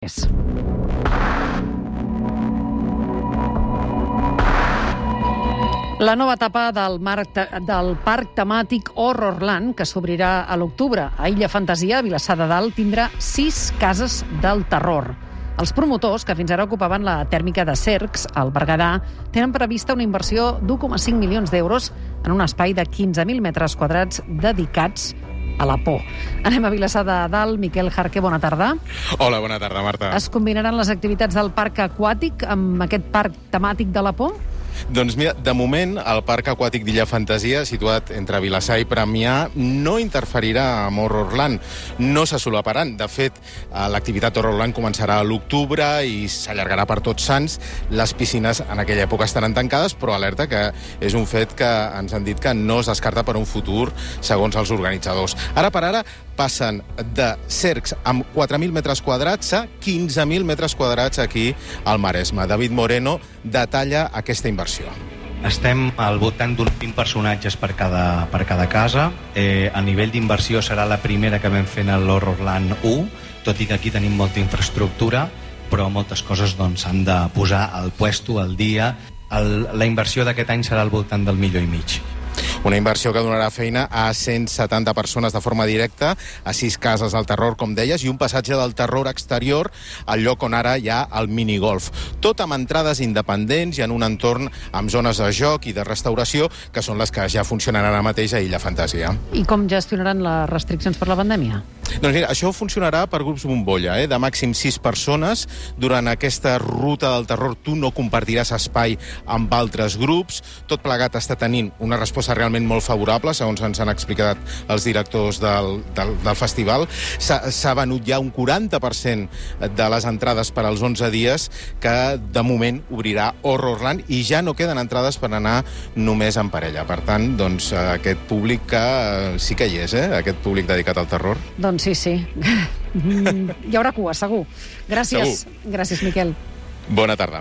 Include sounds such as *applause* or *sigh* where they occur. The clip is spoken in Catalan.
És. La nova etapa del, marc del parc temàtic Horrorland, que s'obrirà a l'octubre a Illa Fantasia, a Vilassar de Dalt, tindrà sis cases del terror. Els promotors, que fins ara ocupaven la tèrmica de Cercs, al Berguedà, tenen prevista una inversió d'1,5 milions d'euros en un espai de 15.000 metres quadrats dedicats a la por. Anem a Vilassar de Dalt. Miquel Jarque, bona tarda. Hola, bona tarda, Marta. Es combinaran les activitats del parc aquàtic amb aquest parc temàtic de la por? Doncs mira, de moment, el Parc Aquàtic d'Illa Fantasia, situat entre Vilassar i Premià, no interferirà amb Horrorland. No se solaparan. De fet, eh, l'activitat Horrorland començarà a l'octubre i s'allargarà per tots sants. Les piscines en aquella època estaran tancades, però alerta que és un fet que ens han dit que no es descarta per un futur, segons els organitzadors. Ara per ara passen de cercs amb 4.000 metres quadrats a 15.000 metres quadrats aquí al Maresme. David Moreno detalla aquesta inversió. Estem al voltant d'uns 20 personatges per cada, per cada casa. Eh, a nivell d'inversió serà la primera que vam fer en l'Horrorland 1, tot i que aquí tenim molta infraestructura, però moltes coses doncs, s'han de posar al puesto, al dia. El, la inversió d'aquest any serà al voltant del milió i mig. Una inversió que donarà feina a 170 persones de forma directa, a sis cases del terror, com deies, i un passatge del terror exterior al lloc on ara hi ha el minigolf. Tot amb entrades independents i en un entorn amb zones de joc i de restauració, que són les que ja funcionen ara mateix a Illa Fantasia. I com gestionaran les restriccions per la pandèmia? Doncs mira, això funcionarà per grups bombolla, eh? de màxim sis persones. Durant aquesta ruta del terror tu no compartiràs espai amb altres grups. Tot plegat està tenint una resposta realment molt favorable, segons ens han explicat els directors del, del, del festival. S'ha venut ja un 40% de les entrades per als 11 dies que de moment obrirà Horrorland i ja no queden entrades per anar només en parella. Per tant, doncs, eh, aquest públic que eh, sí que hi és, eh? aquest públic dedicat al terror. Doncs sí, sí. *laughs* Mm, Hi haurà cua, segur. Gràcies. Segur. Gràcies, Miquel. Bona tarda.